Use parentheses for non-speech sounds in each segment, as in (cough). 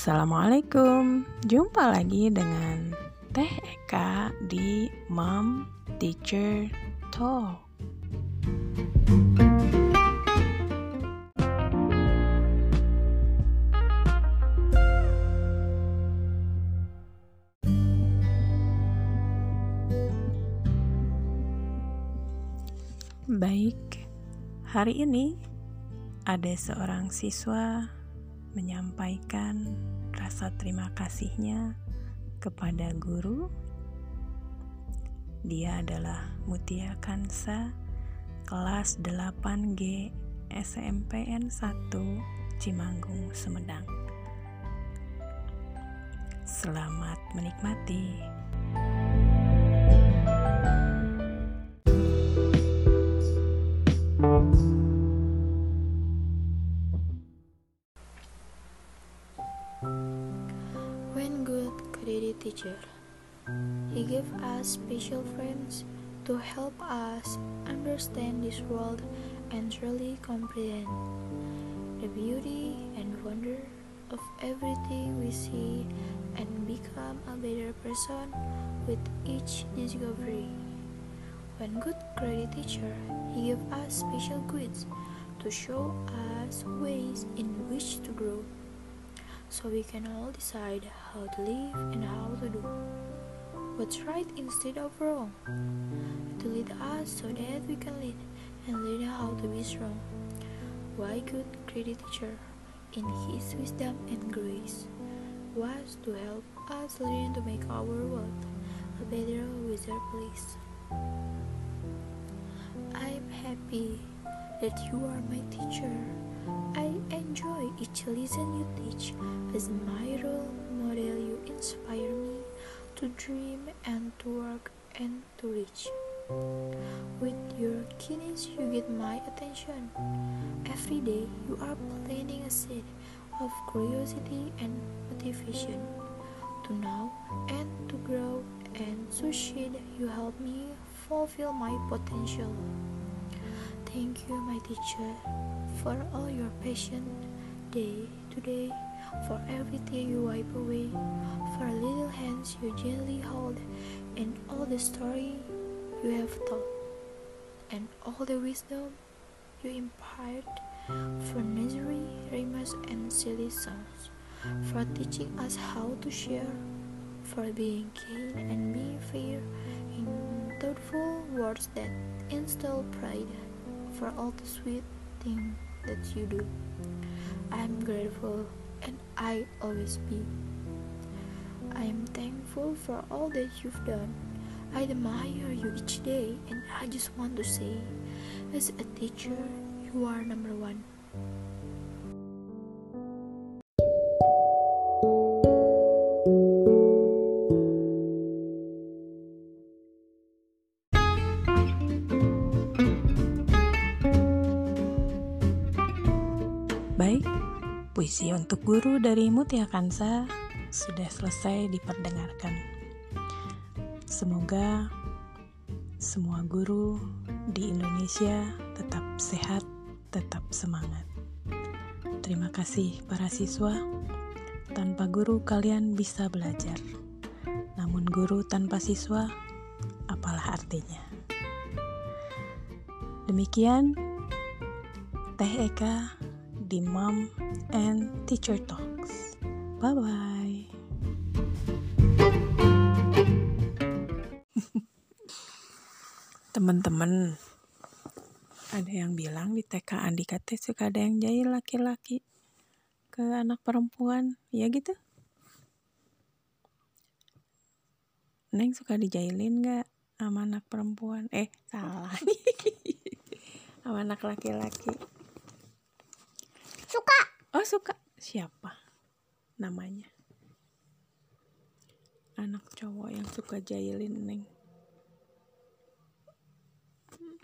Assalamualaikum, jumpa lagi dengan Teh Eka di Mom Teacher Talk. Baik, hari ini ada seorang siswa menyampaikan rasa terima kasihnya kepada guru. Dia adalah Mutia Kansa, kelas 8G SMPN 1 Cimanggung, Sumedang. Selamat menikmati. Special friends to help us understand this world and truly comprehend the beauty and wonder of everything we see and become a better person with each discovery. When good credit teacher, he gave us special quiz to show us ways in which to grow so we can all decide how to live and how to do what's right instead of wrong. To lead us so that we can lead and learn how to be strong. Why good credit teacher in his wisdom and grace. Was to help us learn to make our world a better wiser place. I'm happy that you are my teacher. I enjoy each lesson you teach. As my role model, you inspire me to dream and to work and to reach. With your keenness, you get my attention. Every day, you are planting a seed of curiosity and motivation to know and to grow, and to succeed. You help me fulfill my potential. Thank you, my teacher, for all your patience day to day, for everything you wipe away, for hands you gently hold, and all the story you have told, and all the wisdom you impart for nursery, rhymes, and silly songs, for teaching us how to share, for being kind and being fair, in thoughtful words that instill pride for all the sweet things that you do. I'm grateful and I always be. I am thankful for all that you've done. I admire you each day and I just want to say, as a teacher, you are number one. Baik, puisi untuk guru dari Mutia Kansa sudah selesai diperdengarkan. Semoga semua guru di Indonesia tetap sehat, tetap semangat. Terima kasih para siswa. Tanpa guru kalian bisa belajar. Namun guru tanpa siswa apalah artinya? Demikian Teh Eka di Mom and Teacher Talks. Bye bye. Teman-teman, ada yang bilang di TK Andika teh suka ada yang jahil laki-laki ke anak perempuan, ya gitu? Neng suka dijailin nggak sama anak perempuan? Eh, salah. (laughs) sama anak laki-laki. Suka. Oh suka siapa namanya? Anak cowok yang suka jailin neng.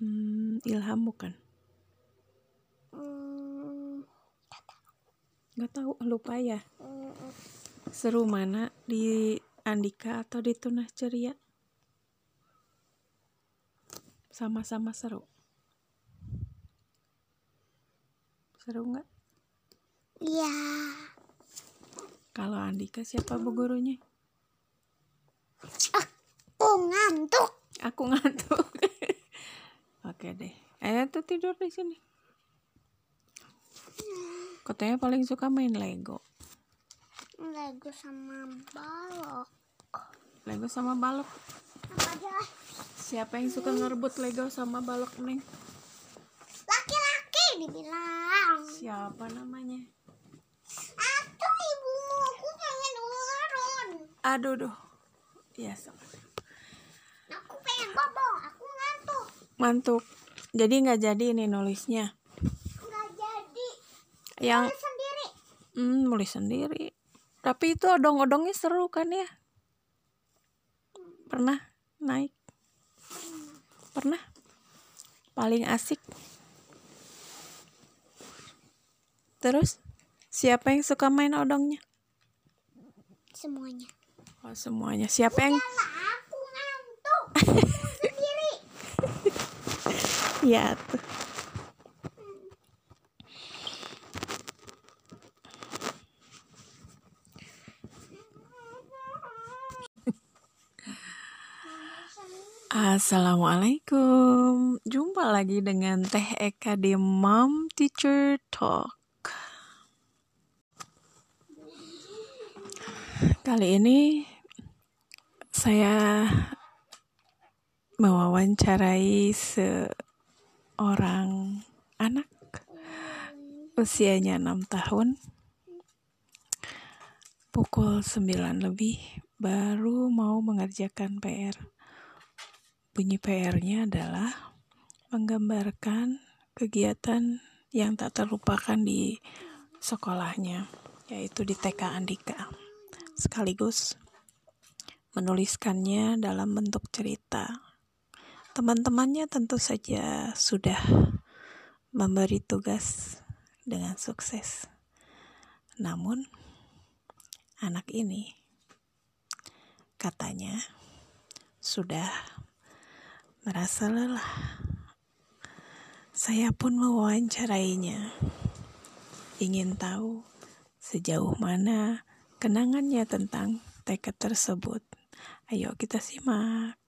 Hmm, Ilham bukan? Hmm, Gak tahu lupa ya. Seru mana di Andika atau di Tunas Ceria? Sama-sama seru. Seru nggak? Iya. Kalau Andika siapa bu gurunya? Aku ngantuk. Aku ngantuk. (laughs) Oke deh. Ayo tuh tidur di sini. Katanya paling suka main Lego. Lego sama balok. Lego sama balok. Siapa yang suka ngerebut Lego sama balok neng? Laki-laki dibilang. Siapa namanya? Atau ibumu aku pengen ularun. Aduh duh. Ya sama. Aku pengen bobo. Aku ngantuk. Mantuk. Jadi nggak jadi ini nulisnya. Nggak jadi. Yang Nulis sendiri. hmm, nulis sendiri. Tapi itu odong-odongnya seru kan ya? Pernah naik? Pernah? Paling asik. Terus siapa yang suka main odongnya? Semuanya. Oh, semuanya. Siapa yang Lah aku ngantuk. (laughs) Ya tuh. Assalamualaikum Jumpa lagi dengan Teh Eka di Mom Teacher Talk Kali ini Saya Mewawancarai Seorang Anak Usianya 6 tahun Pukul 9 lebih Baru mau mengerjakan PR Bunyi PR-nya adalah menggambarkan kegiatan yang tak terlupakan di sekolahnya, yaitu di TK Andika. Sekaligus menuliskannya dalam bentuk cerita. Teman-temannya tentu saja sudah memberi tugas dengan sukses. Namun, anak ini katanya sudah merasa lelah. Saya pun mewawancarainya. Ingin tahu sejauh mana kenangannya tentang tekad tersebut. Ayo kita simak.